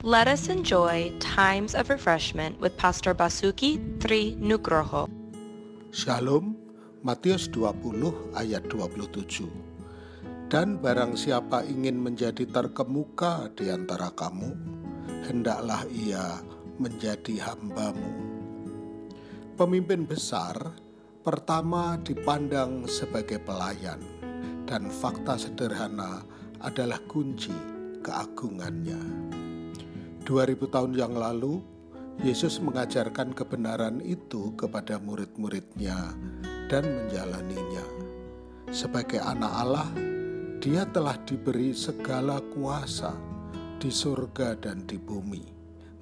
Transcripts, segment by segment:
Let us enjoy times of refreshment with Pastor Basuki Tri Nugroho. Shalom, Matius 20 ayat 27. Dan barang siapa ingin menjadi terkemuka di antara kamu, hendaklah ia menjadi hambamu. Pemimpin besar pertama dipandang sebagai pelayan, dan fakta sederhana adalah kunci keagungannya. 2000 tahun yang lalu, Yesus mengajarkan kebenaran itu kepada murid-muridnya dan menjalaninya. Sebagai anak Allah, dia telah diberi segala kuasa di surga dan di bumi.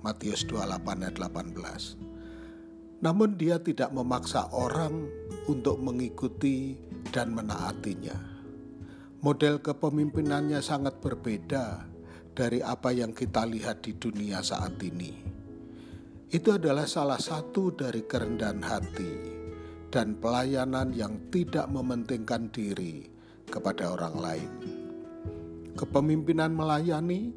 Matius 28 ayat 18. Namun dia tidak memaksa orang untuk mengikuti dan menaatinya. Model kepemimpinannya sangat berbeda dari apa yang kita lihat di dunia saat ini. Itu adalah salah satu dari kerendahan hati dan pelayanan yang tidak mementingkan diri kepada orang lain. Kepemimpinan melayani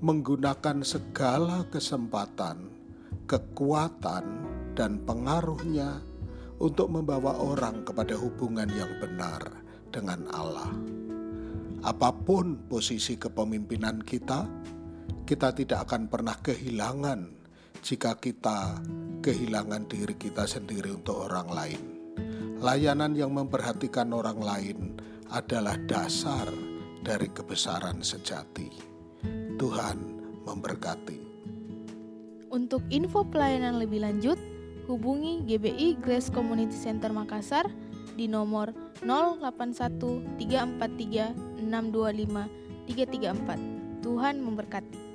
menggunakan segala kesempatan, kekuatan, dan pengaruhnya untuk membawa orang kepada hubungan yang benar dengan Allah. Apa pun posisi kepemimpinan kita, kita tidak akan pernah kehilangan jika kita kehilangan diri kita sendiri untuk orang lain. Layanan yang memperhatikan orang lain adalah dasar dari kebesaran sejati. Tuhan memberkati. Untuk info pelayanan lebih lanjut, hubungi GBI Grace Community Center Makassar di nomor 081343 625 334. Tuhan memberkati.